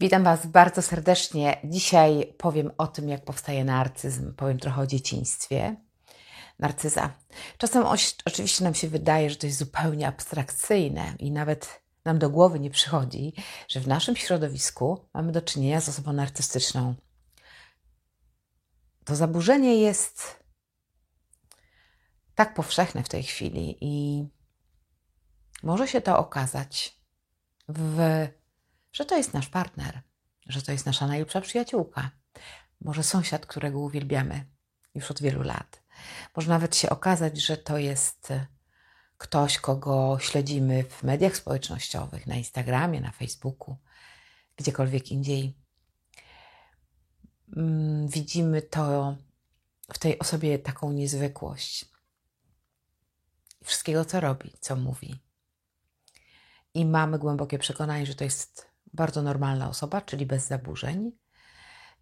Witam Was bardzo serdecznie. Dzisiaj powiem o tym, jak powstaje narcyzm. Powiem trochę o dzieciństwie. Narcyza. Czasem oczywiście nam się wydaje, że to jest zupełnie abstrakcyjne i nawet nam do głowy nie przychodzi, że w naszym środowisku mamy do czynienia z osobą narcystyczną. To zaburzenie jest tak powszechne w tej chwili i może się to okazać, w, że to jest nasz partner, że to jest nasza najlepsza przyjaciółka, może sąsiad, którego uwielbiamy już od wielu lat. Może nawet się okazać, że to jest ktoś, kogo śledzimy w mediach społecznościowych, na Instagramie, na Facebooku, gdziekolwiek indziej. Mm, widzimy to w tej osobie taką niezwykłość. Wszystkiego, co robi, co mówi. I mamy głębokie przekonanie, że to jest bardzo normalna osoba, czyli bez zaburzeń.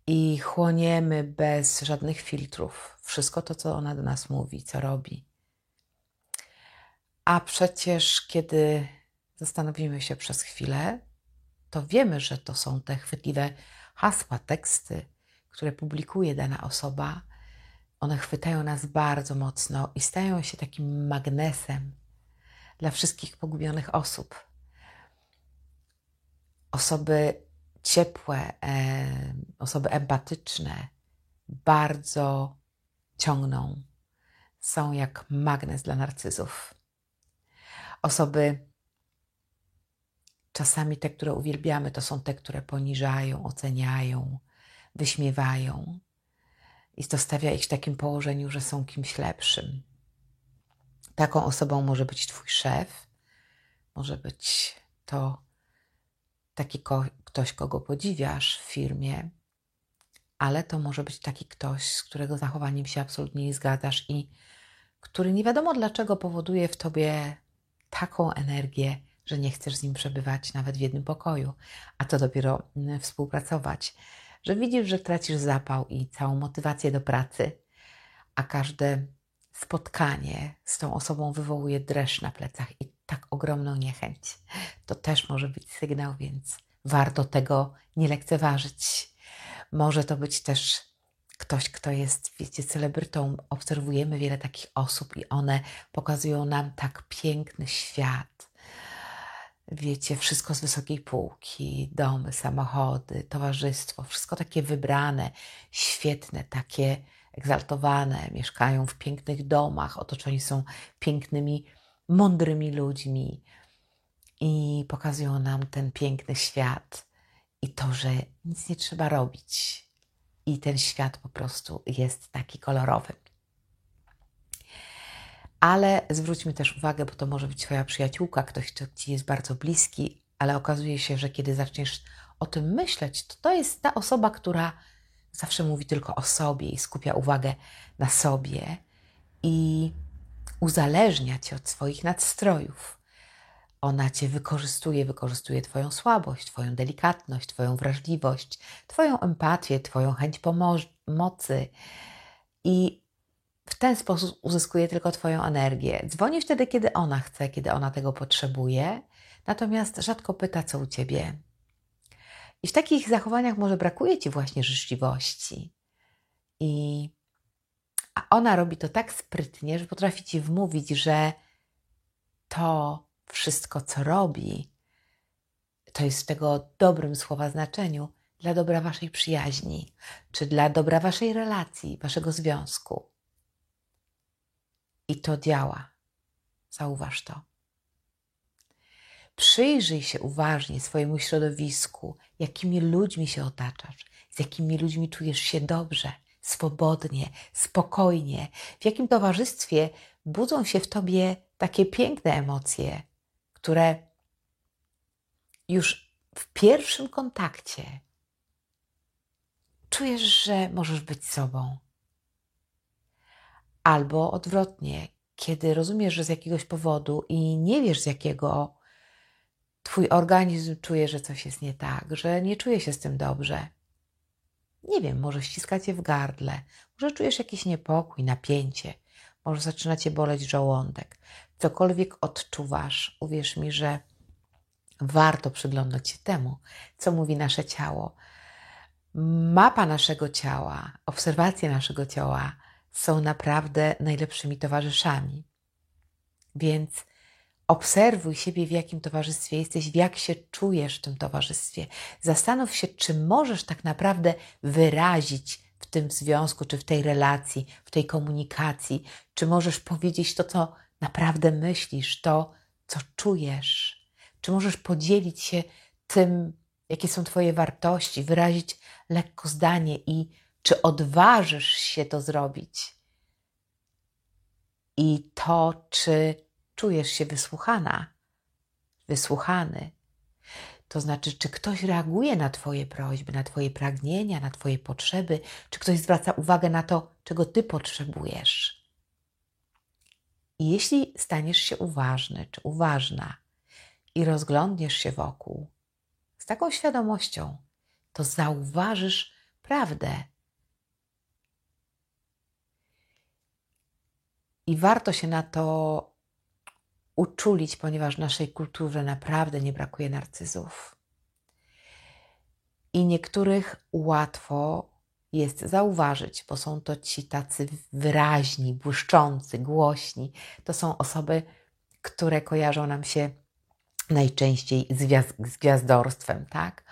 I chłoniemy bez żadnych filtrów wszystko to, co ona do nas mówi, co robi. A przecież, kiedy zastanowimy się przez chwilę, to wiemy, że to są te chwytliwe hasła, teksty, które publikuje dana osoba. One chwytają nas bardzo mocno i stają się takim magnesem dla wszystkich pogubionych osób. Osoby ciepłe, e, osoby empatyczne bardzo ciągną, są jak magnes dla narcyzów. Osoby, czasami te, które uwielbiamy, to są te, które poniżają, oceniają, wyśmiewają. I to stawia ich w takim położeniu, że są kimś lepszym. Taką osobą może być Twój szef, może być to taki ko ktoś, kogo podziwiasz w firmie, ale to może być taki ktoś, z którego zachowaniem się absolutnie nie zgadzasz i który nie wiadomo dlaczego powoduje w tobie taką energię, że nie chcesz z nim przebywać nawet w jednym pokoju, a to dopiero współpracować, że widzisz, że tracisz zapał i całą motywację do pracy, a każde spotkanie z tą osobą wywołuje dreszcz na plecach i tak ogromną niechęć. To też może być sygnał, więc warto tego nie lekceważyć. Może to być też ktoś, kto jest, wiecie, celebrytą. Obserwujemy wiele takich osób i one pokazują nam tak piękny świat. Wiecie, wszystko z wysokiej półki, domy, samochody, towarzystwo, wszystko takie wybrane, świetne, takie egzaltowane, mieszkają w pięknych domach, otoczeni są pięknymi, mądrymi ludźmi i pokazują nam ten piękny świat i to, że nic nie trzeba robić. I ten świat po prostu jest taki kolorowy. Ale zwróćmy też uwagę, bo to może być Twoja przyjaciółka, ktoś, kto Ci jest bardzo bliski, ale okazuje się, że kiedy zaczniesz o tym myśleć, to to jest ta osoba, która zawsze mówi tylko o sobie i skupia uwagę na sobie i uzależnia cię od swoich nadstrojów. Ona cię wykorzystuje, wykorzystuje Twoją słabość, Twoją delikatność, Twoją wrażliwość, Twoją empatię, Twoją chęć pomocy i w ten sposób uzyskuje tylko Twoją energię. Dzwoni wtedy, kiedy ona chce, kiedy ona tego potrzebuje, natomiast rzadko pyta, co u Ciebie. I w takich zachowaniach może brakuje Ci właśnie życzliwości. I a ona robi to tak sprytnie, że potrafi Ci wmówić, że to wszystko, co robi, to jest w tego dobrym słowa znaczeniu dla dobra Waszej przyjaźni, czy dla dobra Waszej relacji, Waszego związku. I to działa. Zauważ to. Przyjrzyj się uważnie swojemu środowisku, jakimi ludźmi się otaczasz, z jakimi ludźmi czujesz się dobrze, swobodnie, spokojnie, w jakim towarzystwie budzą się w tobie takie piękne emocje, które już w pierwszym kontakcie czujesz, że możesz być sobą. Albo odwrotnie, kiedy rozumiesz, że z jakiegoś powodu i nie wiesz z jakiego, twój organizm czuje, że coś jest nie tak, że nie czuje się z tym dobrze. Nie wiem, może ściska cię w gardle, może czujesz jakiś niepokój, napięcie, może zaczyna cię boleć żołądek. Cokolwiek odczuwasz, uwierz mi, że warto przyglądać się temu, co mówi nasze ciało. Mapa naszego ciała, obserwacje naszego ciała są naprawdę najlepszymi towarzyszami. Więc obserwuj siebie, w jakim towarzystwie jesteś, jak się czujesz w tym towarzystwie. Zastanów się, czy możesz tak naprawdę wyrazić w tym związku, czy w tej relacji, w tej komunikacji, czy możesz powiedzieć to, co naprawdę myślisz, to, co czujesz. Czy możesz podzielić się tym, jakie są Twoje wartości, wyrazić lekko zdanie i czy odważysz się to zrobić? I to, czy czujesz się wysłuchana, wysłuchany. To znaczy, czy ktoś reaguje na Twoje prośby, na Twoje pragnienia, na Twoje potrzeby, czy ktoś zwraca uwagę na to, czego Ty potrzebujesz. I jeśli staniesz się uważny czy uważna i rozglądniesz się wokół z taką świadomością, to zauważysz prawdę. I warto się na to uczulić, ponieważ w naszej kulturze naprawdę nie brakuje narcyzów. I niektórych łatwo jest zauważyć, bo są to ci tacy wyraźni, błyszczący, głośni. To są osoby, które kojarzą nam się najczęściej z, gwiazd z gwiazdorstwem, tak?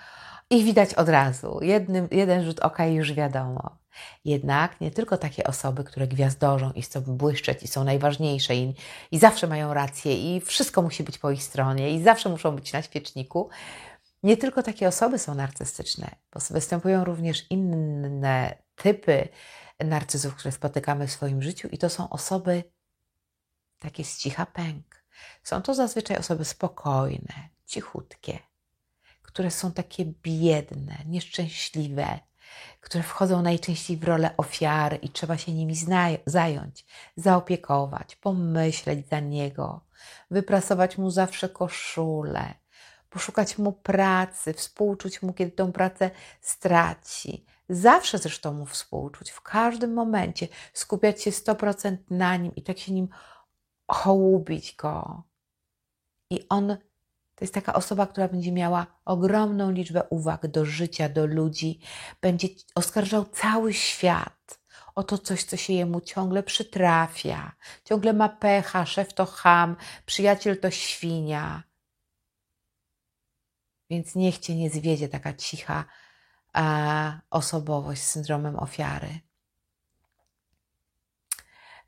Ich widać od razu. Jednym, jeden rzut oka i już wiadomo. Jednak nie tylko takie osoby, które gwiazdorzą i chcą błyszczeć i są najważniejsze i, i zawsze mają rację i wszystko musi być po ich stronie i zawsze muszą być na świeczniku, nie tylko takie osoby są narcystyczne, bo występują również inne typy narcyzów, które spotykamy w swoim życiu, i to są osoby takie z cicha pęk. Są to zazwyczaj osoby spokojne, cichutkie, które są takie biedne, nieszczęśliwe, które wchodzą najczęściej w rolę ofiary i trzeba się nimi zająć, zaopiekować, pomyśleć za niego, wyprasować mu zawsze koszulę, poszukać mu pracy, współczuć mu, kiedy tą pracę straci. Zawsze zresztą mu współczuć, w każdym momencie, skupiać się 100% na nim i tak się nim hołubić go. I on to jest taka osoba, która będzie miała ogromną liczbę uwag do życia, do ludzi, będzie oskarżał cały świat o to coś, co się jemu ciągle przytrafia. Ciągle ma pecha, szef to ham, przyjaciel to świnia. Więc niech cię nie zwiedzie taka cicha osobowość z syndromem ofiary.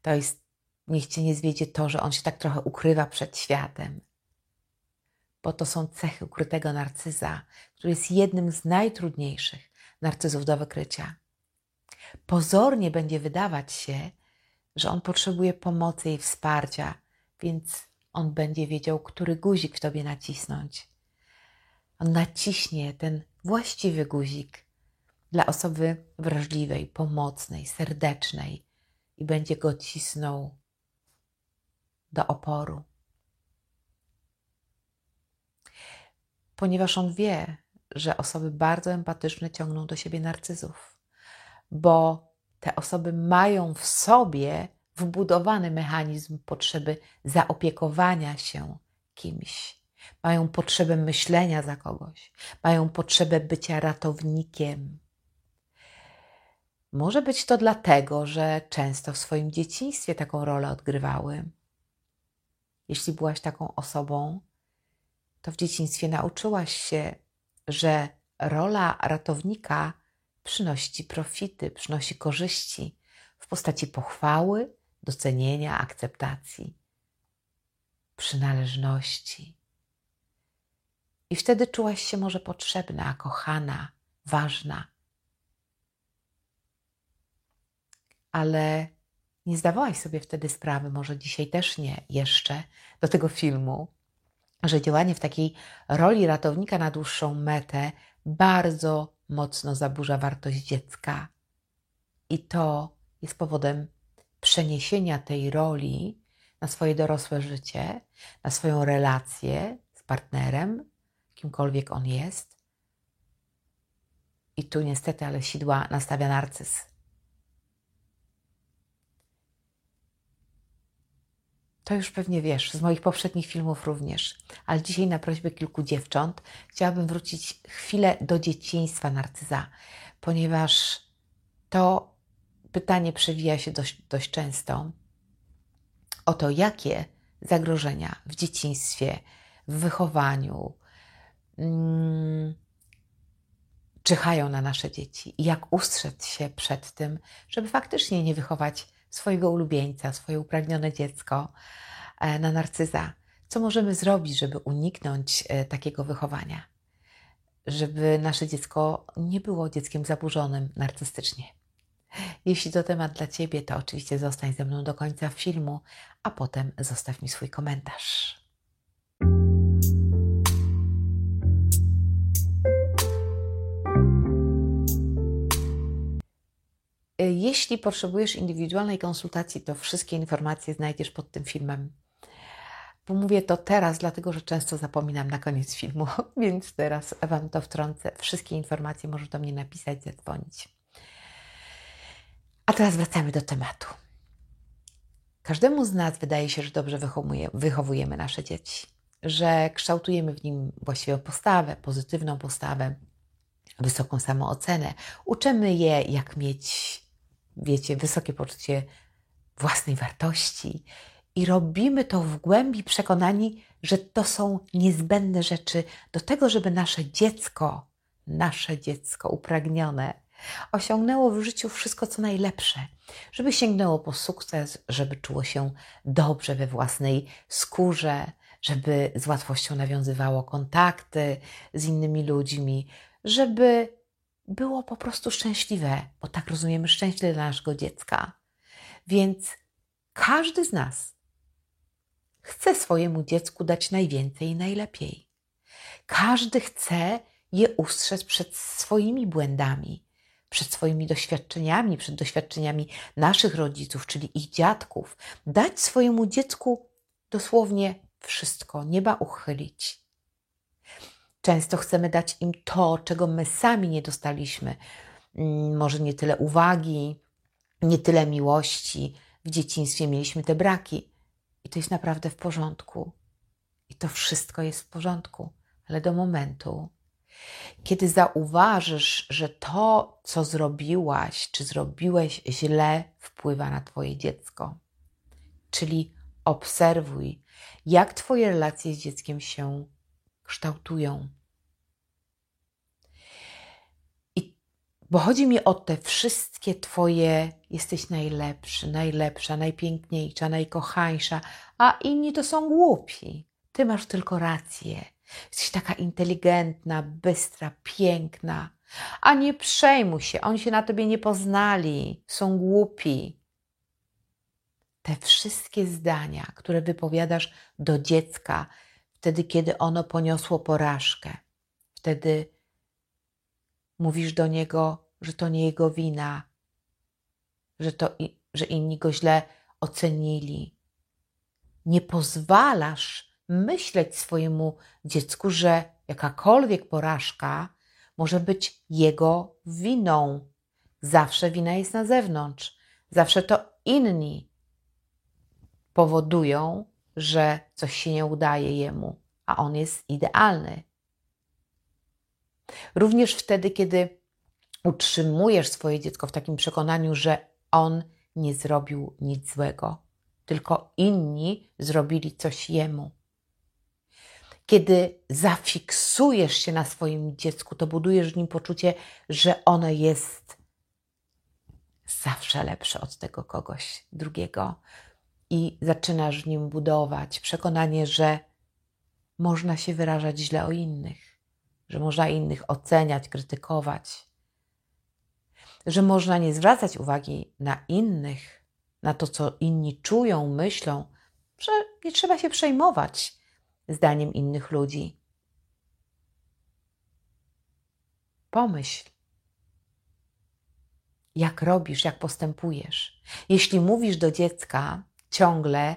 To jest, niech cię nie zwiedzie to, że on się tak trochę ukrywa przed światem. Bo to są cechy ukrytego narcyza, który jest jednym z najtrudniejszych narcyzów do wykrycia. Pozornie będzie wydawać się, że on potrzebuje pomocy i wsparcia, więc on będzie wiedział, który guzik w tobie nacisnąć on naciśnie ten właściwy guzik dla osoby wrażliwej, pomocnej, serdecznej i będzie go cisnął do oporu. Ponieważ on wie, że osoby bardzo empatyczne ciągną do siebie narcyzów, bo te osoby mają w sobie wbudowany mechanizm potrzeby zaopiekowania się kimś mają potrzebę myślenia za kogoś, mają potrzebę bycia ratownikiem. Może być to dlatego, że często w swoim dzieciństwie taką rolę odgrywały. Jeśli byłaś taką osobą, to w dzieciństwie nauczyłaś się, że rola ratownika przynosi profity, przynosi korzyści w postaci pochwały, docenienia, akceptacji, przynależności. I wtedy czułaś się może potrzebna, kochana, ważna. Ale nie zdawałaś sobie wtedy sprawy, może dzisiaj też nie jeszcze, do tego filmu, że działanie w takiej roli ratownika na dłuższą metę bardzo mocno zaburza wartość dziecka. I to jest powodem przeniesienia tej roli na swoje dorosłe życie, na swoją relację z partnerem, kimkolwiek on jest. I tu niestety, ale sidła nastawia narcyz. To już pewnie wiesz, z moich poprzednich filmów również, ale dzisiaj na prośbę kilku dziewcząt chciałabym wrócić chwilę do dzieciństwa narcyza, ponieważ to pytanie przewija się dość, dość często o to, jakie zagrożenia w dzieciństwie, w wychowaniu mm, czyhają na nasze dzieci i jak ustrzec się przed tym, żeby faktycznie nie wychować swojego ulubieńca, swoje upragnione dziecko e, na narcyza. Co możemy zrobić, żeby uniknąć e, takiego wychowania? Żeby nasze dziecko nie było dzieckiem zaburzonym narcystycznie. Jeśli to temat dla Ciebie, to oczywiście zostań ze mną do końca filmu, a potem zostaw mi swój komentarz. Jeśli potrzebujesz indywidualnej konsultacji, to wszystkie informacje znajdziesz pod tym filmem. Pomówię to teraz, dlatego że często zapominam na koniec filmu, więc teraz Wam to wtrącę. Wszystkie informacje możesz do mnie napisać, zadzwonić. A teraz wracamy do tematu. Każdemu z nas wydaje się, że dobrze wychowujemy nasze dzieci, że kształtujemy w nim właściwą postawę, pozytywną postawę, wysoką samoocenę. Uczymy je, jak mieć wiecie, wysokie poczucie własnej wartości i robimy to w głębi przekonani, że to są niezbędne rzeczy do tego, żeby nasze dziecko, nasze dziecko upragnione, osiągnęło w życiu wszystko, co najlepsze, żeby sięgnęło po sukces, żeby czuło się dobrze we własnej skórze, żeby z łatwością nawiązywało kontakty z innymi ludźmi, żeby było po prostu szczęśliwe, bo tak rozumiemy szczęście dla naszego dziecka. Więc każdy z nas chce swojemu dziecku dać najwięcej i najlepiej. Każdy chce je ustrzec przed swoimi błędami, przed swoimi doświadczeniami, przed doświadczeniami naszych rodziców, czyli ich dziadków. Dać swojemu dziecku dosłownie wszystko, nieba uchylić. Często chcemy dać im to, czego my sami nie dostaliśmy. Mm, może nie tyle uwagi, nie tyle miłości. W dzieciństwie mieliśmy te braki i to jest naprawdę w porządku. I to wszystko jest w porządku, ale do momentu, kiedy zauważysz, że to, co zrobiłaś, czy zrobiłeś źle, wpływa na Twoje dziecko. Czyli obserwuj, jak Twoje relacje z dzieckiem się kształtują. I, bo chodzi mi o te wszystkie Twoje, jesteś najlepszy, najlepsza, najpiękniejsza, najkochańsza, a inni to są głupi. Ty masz tylko rację. Jesteś taka inteligentna, bystra, piękna. A nie przejmuj się, oni się na tobie nie poznali, są głupi. Te wszystkie zdania, które wypowiadasz do dziecka, wtedy, kiedy ono poniosło porażkę. Wtedy mówisz do niego, że to nie jego wina, że, to, że inni go źle ocenili. Nie pozwalasz myśleć swojemu dziecku, że jakakolwiek porażka może być jego winą. Zawsze wina jest na zewnątrz. Zawsze to inni powodują, że coś się nie udaje jemu, a on jest idealny. Również wtedy, kiedy utrzymujesz swoje dziecko w takim przekonaniu, że on nie zrobił nic złego, tylko inni zrobili coś jemu. Kiedy zafiksujesz się na swoim dziecku, to budujesz w nim poczucie, że ono jest zawsze lepsze od tego kogoś drugiego, i zaczynasz w nim budować przekonanie, że można się wyrażać źle o innych, że można innych oceniać, krytykować, że można nie zwracać uwagi na innych, na to, co inni czują, myślą, że nie trzeba się przejmować zdaniem innych ludzi. Pomyśl, jak robisz, jak postępujesz. Jeśli mówisz do dziecka ciągle,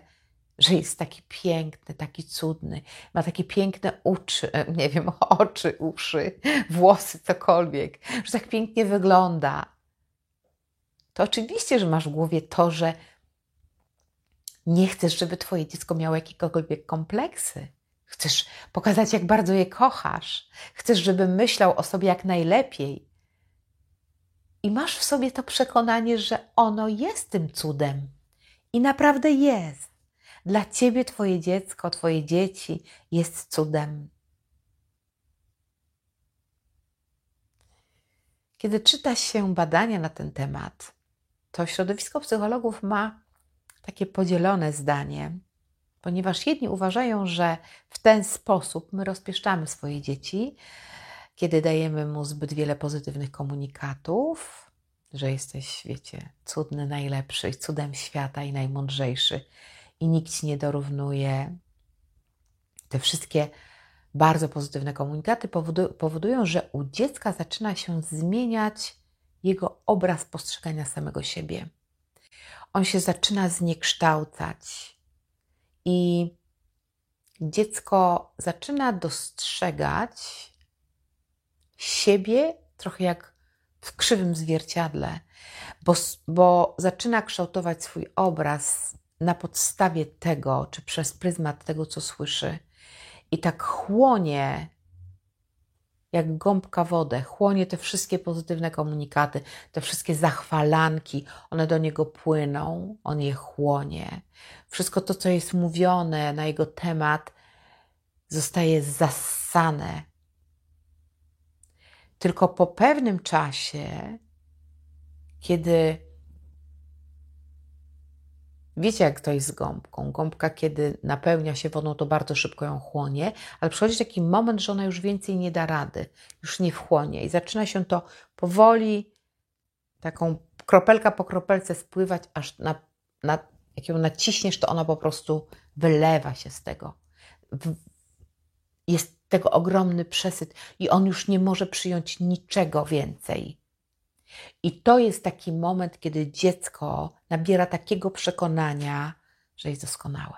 że jest taki piękny, taki cudny, ma takie piękne uczy, nie wiem, oczy, uszy, włosy, cokolwiek, że tak pięknie wygląda, to oczywiście, że masz w głowie to, że nie chcesz, żeby Twoje dziecko miało jakiekolwiek kompleksy. Chcesz pokazać, jak bardzo je kochasz. Chcesz, żeby myślał o sobie jak najlepiej. I masz w sobie to przekonanie, że ono jest tym cudem. I naprawdę jest. Dla ciebie Twoje dziecko, Twoje dzieci jest cudem. Kiedy czyta się badania na ten temat, to środowisko psychologów ma takie podzielone zdanie, ponieważ jedni uważają, że w ten sposób my rozpieszczamy swoje dzieci, kiedy dajemy mu zbyt wiele pozytywnych komunikatów, że jesteś, wiecie, cudny, najlepszy, cudem świata i najmądrzejszy i nikt ci nie dorównuje. Te wszystkie bardzo pozytywne komunikaty powodują, że u dziecka zaczyna się zmieniać jego obraz postrzegania samego siebie. On się zaczyna zniekształcać i dziecko zaczyna dostrzegać siebie trochę jak w krzywym zwierciadle, bo, bo zaczyna kształtować swój obraz na podstawie tego, czy przez pryzmat tego, co słyszy, i tak chłonie jak gąbka wodę, chłonie te wszystkie pozytywne komunikaty, te wszystkie zachwalanki, one do niego płyną, on je chłonie. Wszystko to, co jest mówione na jego temat, zostaje zassane. Tylko po pewnym czasie, kiedy Wiecie, jak to jest z gąbką. Gąbka, kiedy napełnia się wodą, to bardzo szybko ją chłonie, ale przychodzi taki moment, że ona już więcej nie da rady, już nie wchłonie i zaczyna się to powoli, taką kropelka po kropelce spływać, aż na, na, jak ją naciśniesz, to ona po prostu wylewa się z tego. Jest tego ogromny przesyt i on już nie może przyjąć niczego więcej. I to jest taki moment, kiedy dziecko nabiera takiego przekonania, że jest doskonałe,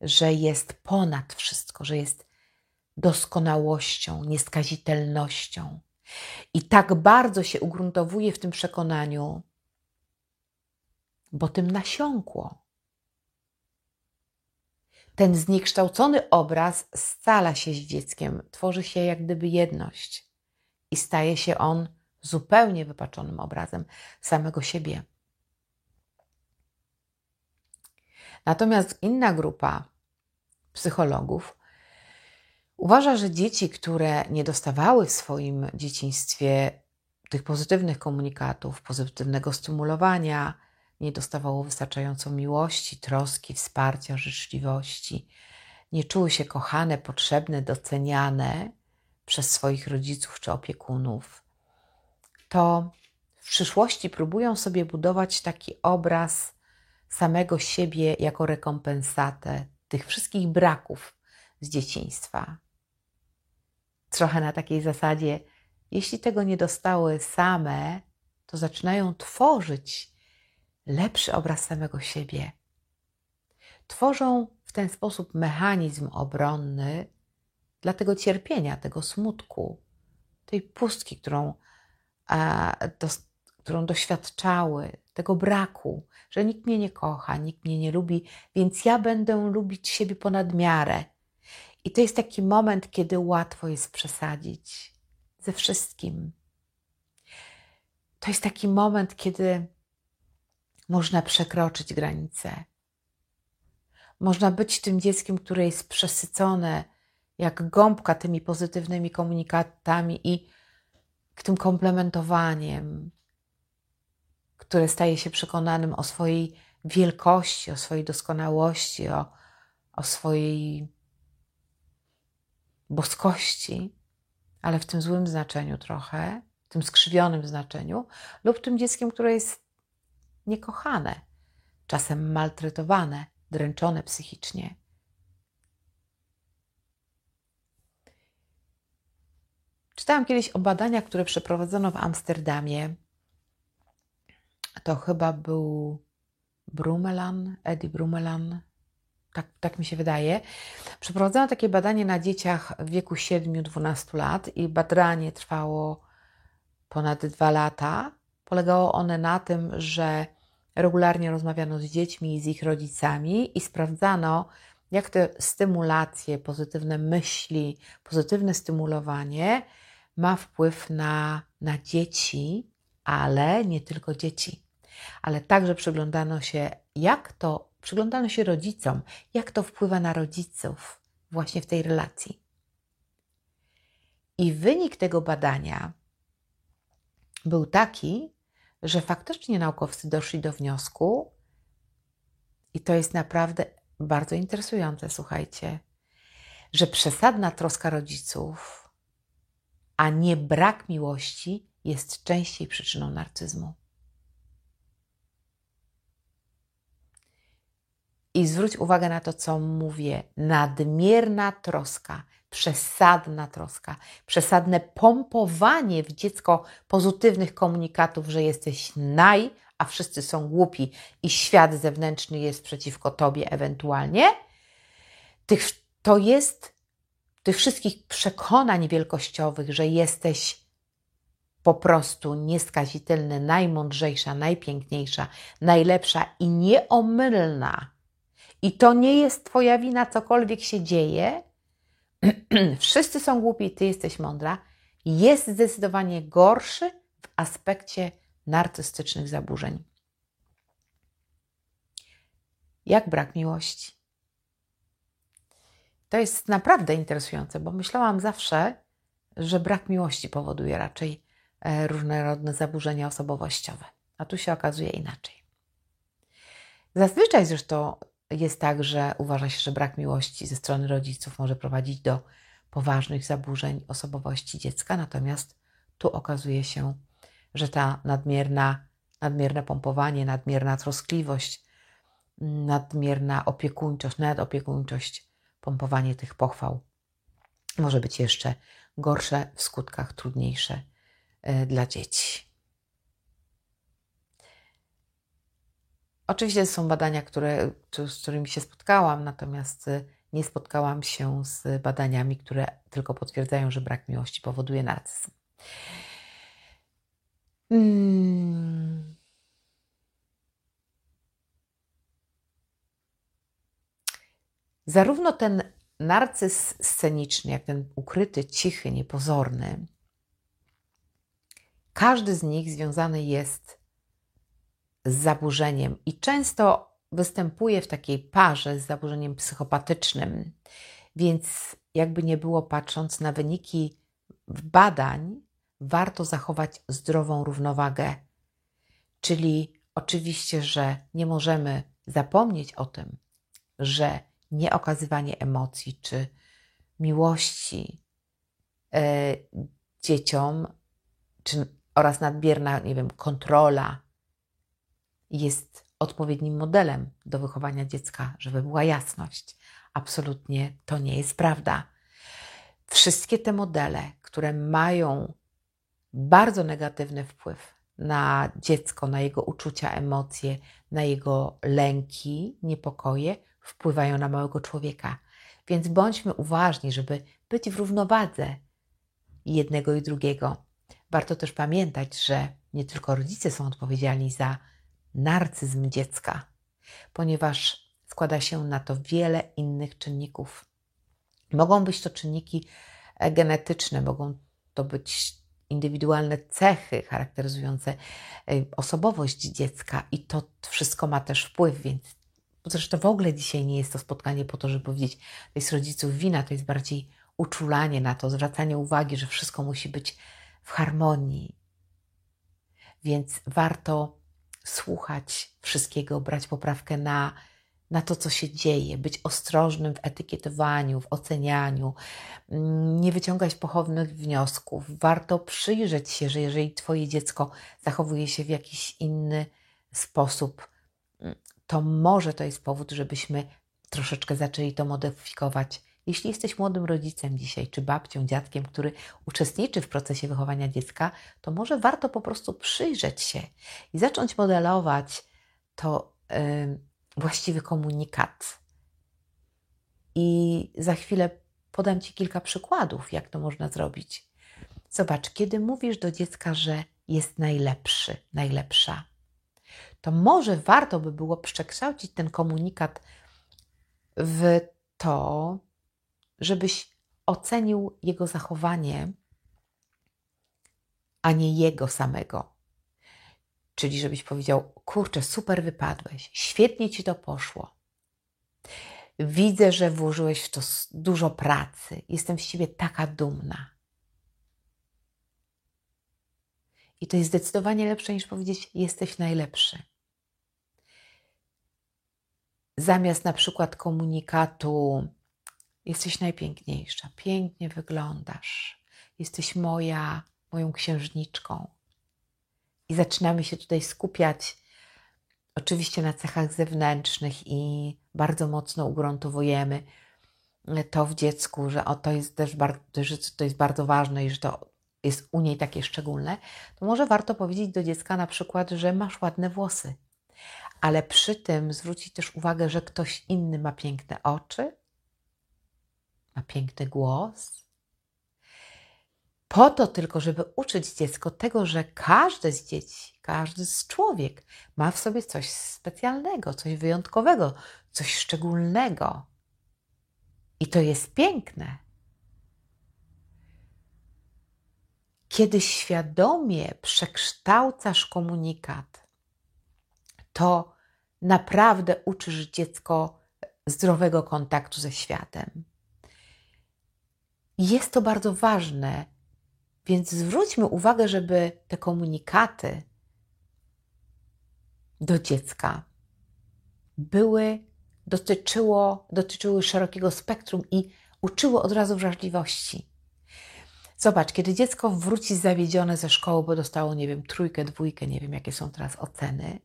że jest ponad wszystko, że jest doskonałością, nieskazitelnością. I tak bardzo się ugruntowuje w tym przekonaniu, bo tym nasiąkło. Ten zniekształcony obraz scala się z dzieckiem, tworzy się jak gdyby jedność i staje się on zupełnie wypaczonym obrazem samego siebie. Natomiast inna grupa psychologów uważa, że dzieci, które nie dostawały w swoim dzieciństwie tych pozytywnych komunikatów, pozytywnego stymulowania, nie dostawało wystarczająco miłości, troski, wsparcia, życzliwości, nie czuły się kochane, potrzebne, doceniane przez swoich rodziców czy opiekunów, to w przyszłości próbują sobie budować taki obraz samego siebie jako rekompensatę tych wszystkich braków z dzieciństwa. Trochę na takiej zasadzie, jeśli tego nie dostały same, to zaczynają tworzyć lepszy obraz samego siebie. Tworzą w ten sposób mechanizm obronny dla tego cierpienia, tego smutku, tej pustki, którą do, którą doświadczały, tego braku, że nikt mnie nie kocha, nikt mnie nie lubi, więc ja będę lubić siebie ponad miarę. I to jest taki moment, kiedy łatwo jest przesadzić ze wszystkim. To jest taki moment, kiedy można przekroczyć granice. Można być tym dzieckiem, które jest przesycone jak gąbka tymi pozytywnymi komunikatami i tym komplementowaniem, które staje się przekonanym o swojej wielkości, o swojej doskonałości, o, o swojej boskości, ale w tym złym znaczeniu trochę, w tym skrzywionym znaczeniu, lub tym dzieckiem, które jest niekochane, czasem maltretowane, dręczone psychicznie. Czytałam kiedyś o badaniach, które przeprowadzono w Amsterdamie. To chyba był Brumelan, Eddie Brumelan, tak, tak mi się wydaje. Przeprowadzono takie badanie na dzieciach w wieku 7-12 lat i badanie trwało ponad 2 lata. Polegało one na tym, że regularnie rozmawiano z dziećmi z ich rodzicami i sprawdzano, jak te stymulacje, pozytywne myśli, pozytywne stymulowanie ma wpływ na, na dzieci, ale nie tylko dzieci. Ale także przyglądano się, jak to, przyglądano się rodzicom, jak to wpływa na rodziców właśnie w tej relacji. I wynik tego badania był taki, że faktycznie naukowcy doszli do wniosku, i to jest naprawdę bardzo interesujące, słuchajcie, że przesadna troska rodziców, a nie brak miłości jest częściej przyczyną narcyzmu. I zwróć uwagę na to, co mówię. Nadmierna troska, przesadna troska, przesadne pompowanie w dziecko pozytywnych komunikatów, że jesteś naj, a wszyscy są głupi i świat zewnętrzny jest przeciwko tobie ewentualnie. Tych, to jest tych wszystkich przekonań wielkościowych, że jesteś po prostu nieskazitelny, najmądrzejsza, najpiękniejsza, najlepsza i nieomylna. I to nie jest Twoja wina, cokolwiek się dzieje. Wszyscy są głupi, Ty jesteś mądra. Jest zdecydowanie gorszy w aspekcie narcystycznych zaburzeń. Jak brak miłości? To jest naprawdę interesujące, bo myślałam zawsze, że brak miłości powoduje raczej e, różnorodne zaburzenia osobowościowe, a tu się okazuje inaczej. Zazwyczaj zresztą jest tak, że uważa się, że brak miłości ze strony rodziców może prowadzić do poważnych zaburzeń osobowości dziecka, natomiast tu okazuje się, że ta nadmierna, nadmierne pompowanie, nadmierna troskliwość, nadmierna opiekuńczość, nadopiekuńczość, pompowanie tych pochwał może być jeszcze gorsze w skutkach, trudniejsze e, dla dzieci. Oczywiście są badania, które, z którymi się spotkałam, natomiast e, nie spotkałam się z badaniami, które tylko potwierdzają, że brak miłości powoduje narcyzm. Hmm. Zarówno ten narcyz sceniczny, jak ten ukryty, cichy, niepozorny, każdy z nich związany jest z zaburzeniem i często występuje w takiej parze z zaburzeniem psychopatycznym. Więc, jakby nie było, patrząc na wyniki badań, warto zachować zdrową równowagę. Czyli oczywiście, że nie możemy zapomnieć o tym, że nieokazywanie emocji czy miłości e, dzieciom, czy, oraz nadmierna, nie wiem, kontrola jest odpowiednim modelem do wychowania dziecka, żeby była jasność. Absolutnie to nie jest prawda. Wszystkie te modele, które mają bardzo negatywny wpływ na dziecko, na jego uczucia, emocje, na jego lęki, niepokoje, wpływają na małego człowieka. Więc bądźmy uważni, żeby być w równowadze jednego i drugiego. Warto też pamiętać, że nie tylko rodzice są odpowiedzialni za narcyzm dziecka, ponieważ składa się na to wiele innych czynników. Mogą być to czynniki e, genetyczne, mogą to być indywidualne cechy charakteryzujące e, osobowość dziecka, i to wszystko ma też wpływ, więc zresztą w ogóle dzisiaj nie jest to spotkanie po to, żeby powiedzieć, to jest rodziców wina, to jest bardziej uczulanie na to, zwracanie uwagi, że wszystko musi być w harmonii. Więc warto słuchać wszystkiego, brać poprawkę na, na to, co się dzieje, być ostrożnym w etykietowaniu, w ocenianiu, mm, nie wyciągać pochopnych wniosków. Warto przyjrzeć się, że jeżeli Twoje dziecko zachowuje się w jakiś inny sposób, mm, to może to jest powód, żebyśmy troszeczkę zaczęli to modyfikować Jeśli jesteś młodym rodzicem dzisiaj, czy babcią, dziadkiem, który uczestniczy w procesie wychowania dziecka, to może warto po prostu przyjrzeć się i zacząć modelować to yy, właściwy komunikat. I za chwilę podam Ci kilka przykładów, jak to można zrobić. Zobacz, kiedy mówisz do dziecka, że jest najlepszy, najlepsza, to może warto by było przekształcić ten komunikat w to, żebyś ocenił jego zachowanie, a nie jego samego. Czyli żebyś powiedział: Kurczę, super wypadłeś, świetnie ci to poszło. Widzę, że włożyłeś w to dużo pracy. Jestem z ciebie taka dumna. I to jest zdecydowanie lepsze niż powiedzieć: Jesteś najlepszy. Zamiast na przykład komunikatu: Jesteś najpiękniejsza, pięknie wyglądasz, jesteś moja, moją księżniczką. I zaczynamy się tutaj skupiać oczywiście na cechach zewnętrznych i bardzo mocno ugruntowujemy to w dziecku, że o, to jest też bardzo, że to jest bardzo ważne i że to jest u niej takie szczególne, to może warto powiedzieć do dziecka na przykład, że masz ładne włosy, ale przy tym zwrócić też uwagę, że ktoś inny ma piękne oczy, ma piękny głos. Po to tylko, żeby uczyć dziecko tego, że każde z dzieci, każdy z człowiek ma w sobie coś specjalnego, coś wyjątkowego, coś szczególnego. I to jest piękne. Kiedy świadomie przekształcasz komunikat, to naprawdę uczysz dziecko zdrowego kontaktu ze światem. Jest to bardzo ważne, więc zwróćmy uwagę, żeby te komunikaty do dziecka były, dotyczyło, dotyczyły szerokiego spektrum i uczyły od razu wrażliwości. Zobacz, kiedy dziecko wróci zawiedzione ze szkoły, bo dostało, nie wiem, trójkę, dwójkę, nie wiem, jakie są teraz oceny,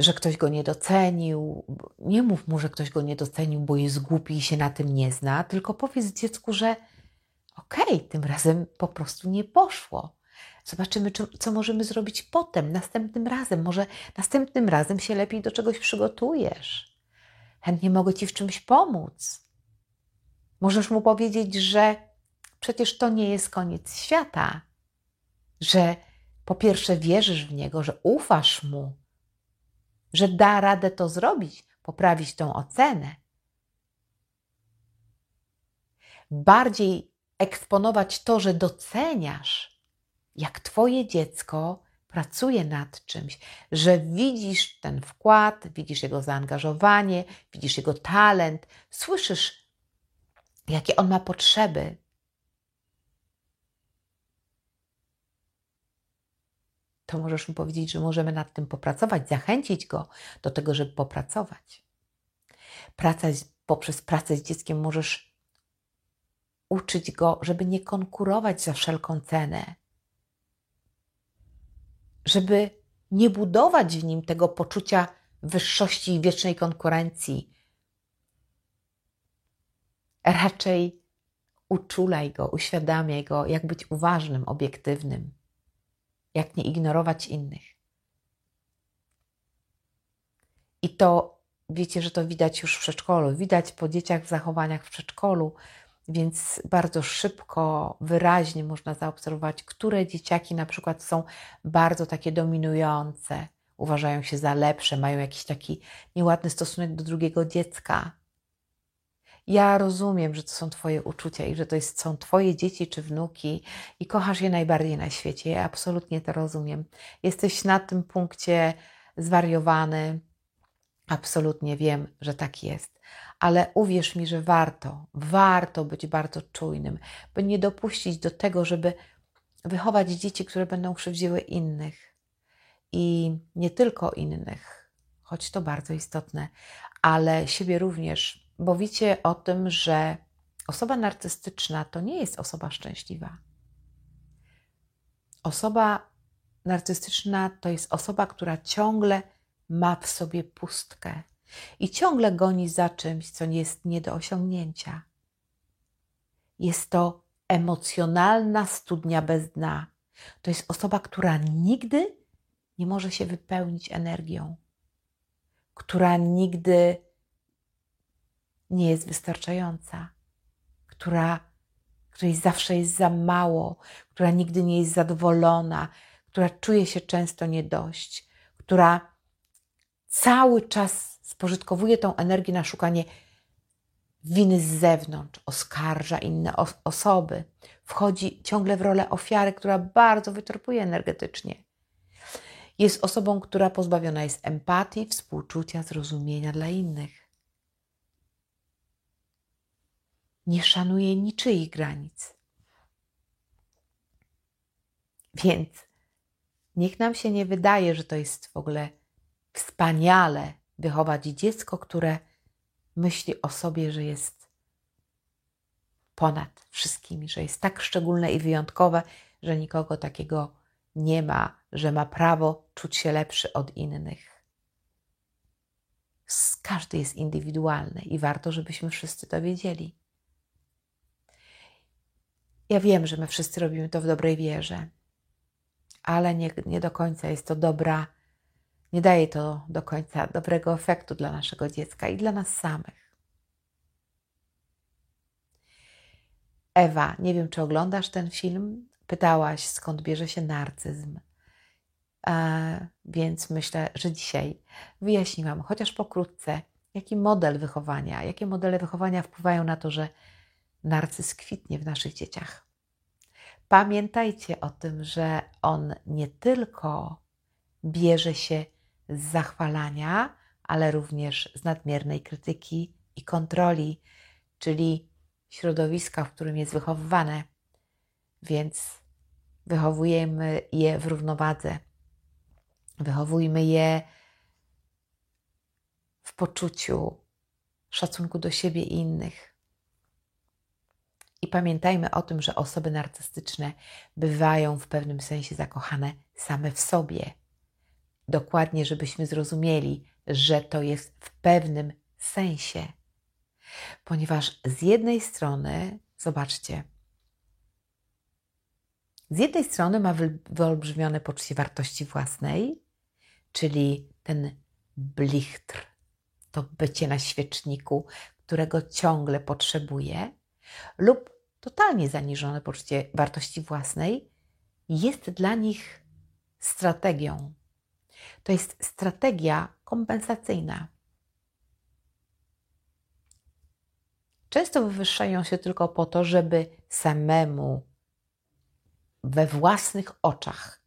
że ktoś go nie docenił. Nie mów mu, że ktoś go nie docenił, bo jest głupi i się na tym nie zna, tylko powiedz dziecku, że okej, okay, tym razem po prostu nie poszło. Zobaczymy, co możemy zrobić potem, następnym razem. Może następnym razem się lepiej do czegoś przygotujesz. Chętnie mogę Ci w czymś pomóc. Możesz mu powiedzieć, że przecież to nie jest koniec świata, że po pierwsze wierzysz w niego, że ufasz mu, że da radę to zrobić, poprawić tą ocenę. Bardziej eksponować to, że doceniasz, jak Twoje dziecko pracuje nad czymś, że widzisz ten wkład, widzisz jego zaangażowanie, widzisz jego talent, słyszysz, jakie on ma potrzeby, to możesz mu powiedzieć, że możemy nad tym popracować, zachęcić go do tego, żeby popracować. Praca, poprzez pracę z dzieckiem możesz uczyć go, żeby nie konkurować za wszelką cenę, żeby nie budować w nim tego poczucia wyższości i wiecznej konkurencji. Raczej uczulaj go, uświadamiaj go, jak być uważnym, obiektywnym jak nie ignorować innych. I to wiecie, że to widać już w przedszkolu, widać po dzieciach w zachowaniach w przedszkolu, więc bardzo szybko, wyraźnie można zaobserwować, które dzieciaki na przykład są bardzo takie dominujące, uważają się za lepsze, mają jakiś taki nieładny stosunek do drugiego dziecka, ja rozumiem, że to są Twoje uczucia i że to jest, są Twoje dzieci czy wnuki i kochasz je najbardziej na świecie. Ja absolutnie to rozumiem. Jesteś na tym punkcie zwariowany. Absolutnie wiem, że tak jest. Ale uwierz mi, że warto, warto być bardzo czujnym, by nie dopuścić do tego, żeby wychować dzieci, które będą krzywdziły innych. I nie tylko innych, choć to bardzo istotne, ale siebie również bo wiecie o tym, że osoba narcystyczna to nie jest osoba szczęśliwa. Osoba narcystyczna to jest osoba, która ciągle ma w sobie pustkę, i ciągle goni za czymś, co jest nie do osiągnięcia. Jest to emocjonalna studnia bez dna. To jest osoba, która nigdy nie może się wypełnić energią, która nigdy nie jest wystarczająca, która, której zawsze jest za mało, która nigdy nie jest zadowolona, która czuje się często nie dość, która cały czas spożytkowuje tą energię na szukanie winy z zewnątrz, oskarża inne osoby, wchodzi ciągle w rolę ofiary, która bardzo wyczerpuje energetycznie. Jest osobą, która pozbawiona jest empatii, współczucia, zrozumienia dla innych. Nie szanuje niczyich granic. Więc niech nam się nie wydaje, że to jest w ogóle wspaniale wychować dziecko, które myśli o sobie, że jest ponad wszystkimi, że jest tak szczególne i wyjątkowe, że nikogo takiego nie ma, że ma prawo czuć się lepszy od innych. Każdy jest indywidualny i warto, żebyśmy wszyscy to wiedzieli. Ja wiem, że my wszyscy robimy to w dobrej wierze, ale nie, nie do końca jest to dobra nie daje to do końca dobrego efektu dla naszego dziecka i dla nas samych. Ewa, nie wiem, czy oglądasz ten film. Pytałaś, skąd bierze się narcyzm. Więc myślę, że dzisiaj wyjaśniłam, chociaż pokrótce, jaki model wychowania, jakie modele wychowania wpływają na to, że narcyz kwitnie w naszych dzieciach. Pamiętajcie o tym, że on nie tylko bierze się z zachwalania, ale również z nadmiernej krytyki i kontroli, czyli środowiska, w którym jest wychowywane. Więc wychowujemy je w równowadze. Wychowujmy je w poczuciu szacunku do siebie i innych. I pamiętajmy o tym, że osoby narcystyczne bywają w pewnym sensie zakochane same w sobie dokładnie, żebyśmy zrozumieli, że to jest w pewnym sensie. Ponieważ z jednej strony, zobaczcie, z jednej strony ma wyolbrzymione poczucie wartości własnej, czyli ten blichtr, to bycie na świeczniku, którego ciągle potrzebuje, lub totalnie zaniżone poczucie wartości własnej jest dla nich strategią, to jest strategia kompensacyjna. Często wywyższają się tylko po to, żeby samemu we własnych oczach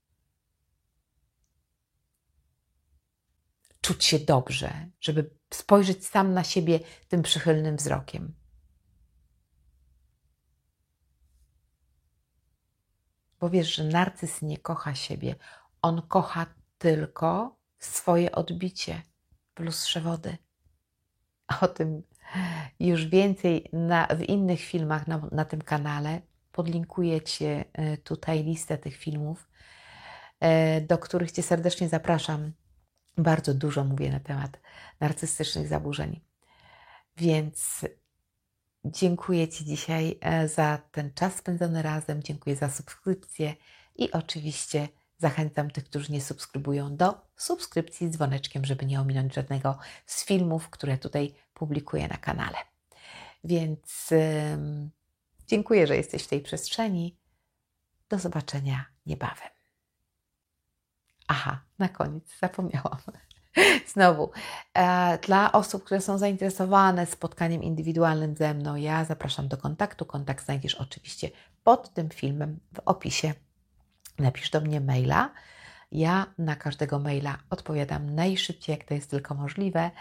czuć się dobrze, żeby spojrzeć sam na siebie tym przychylnym wzrokiem. Bo wiesz, że narcyz nie kocha siebie, on kocha tylko swoje odbicie w lustrze wody. O tym już więcej na, w innych filmach na, na tym kanale. Podlinkuję Ci e, tutaj listę tych filmów, e, do których Cię serdecznie zapraszam. Bardzo dużo mówię na temat narcystycznych zaburzeń. Więc dziękuję Ci dzisiaj e, za ten czas spędzony razem, dziękuję za subskrypcję i oczywiście Zachęcam tych, którzy nie subskrybują, do subskrypcji z dzwoneczkiem, żeby nie ominąć żadnego z filmów, które tutaj publikuję na kanale. Więc dziękuję, że jesteś w tej przestrzeni. Do zobaczenia niebawem. Aha, na koniec zapomniałam. Znowu, e, dla osób, które są zainteresowane spotkaniem indywidualnym ze mną, ja zapraszam do kontaktu. Kontakt znajdziesz oczywiście pod tym filmem w opisie napisz do mnie maila. Ja na każdego maila odpowiadam najszybciej, jak to jest tylko możliwe,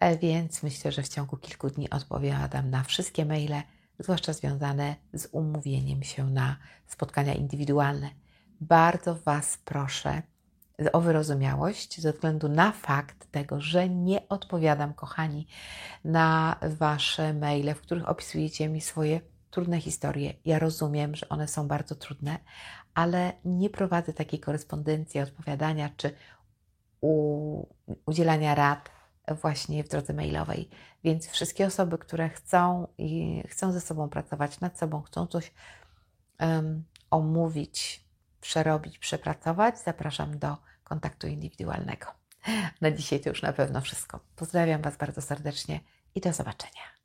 e, więc myślę, że w ciągu kilku dni odpowiadam na wszystkie maile, zwłaszcza związane z umówieniem się na spotkania indywidualne. Bardzo Was proszę o wyrozumiałość ze względu na fakt tego, że nie odpowiadam, kochani, na Wasze maile, w których opisujecie mi swoje trudne historie. Ja rozumiem, że one są bardzo trudne, ale nie prowadzę takiej korespondencji, odpowiadania czy u, udzielania rad właśnie w drodze mailowej. Więc wszystkie osoby, które chcą i chcą ze sobą pracować nad sobą, chcą coś um, omówić, przerobić, przepracować, zapraszam do kontaktu indywidualnego. Na dzisiaj to już na pewno wszystko. Pozdrawiam Was bardzo serdecznie i do zobaczenia.